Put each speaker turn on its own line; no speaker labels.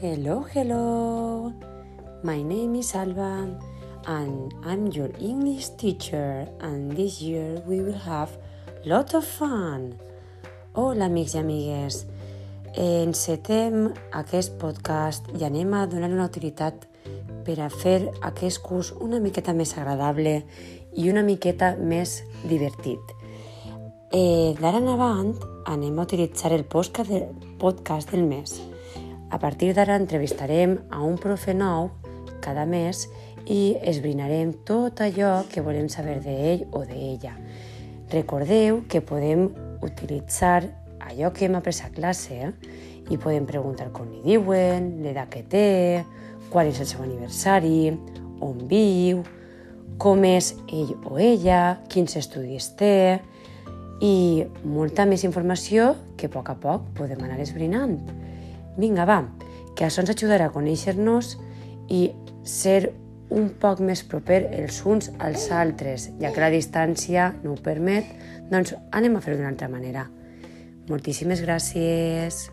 Hello, hello. My name is Alba and I'm your English teacher and this year we will have lot of fun. Hola, amics i amigues. Encetem aquest podcast i anem a donar una utilitat per a fer aquest curs una miqueta més agradable i una miqueta més divertit. Eh, D'ara en avant anem a utilitzar el podcast, de, podcast del mes. A partir d'ara entrevistarem a un profe nou cada mes i esbrinarem tot allò que volem saber d'ell o d'ella. Recordeu que podem utilitzar allò que hem après a classe eh? i podem preguntar com li diuen, l'edat que té, quan és el seu aniversari, on viu, com és ell o ella, quins estudis té i molta més informació que a poc a poc podem anar esbrinant. Vinga, va, que això ens ajudarà a conèixer-nos i ser un poc més proper els uns als altres, ja que la distància no ho permet, doncs anem a fer-ho d'una altra manera. Moltíssimes gràcies.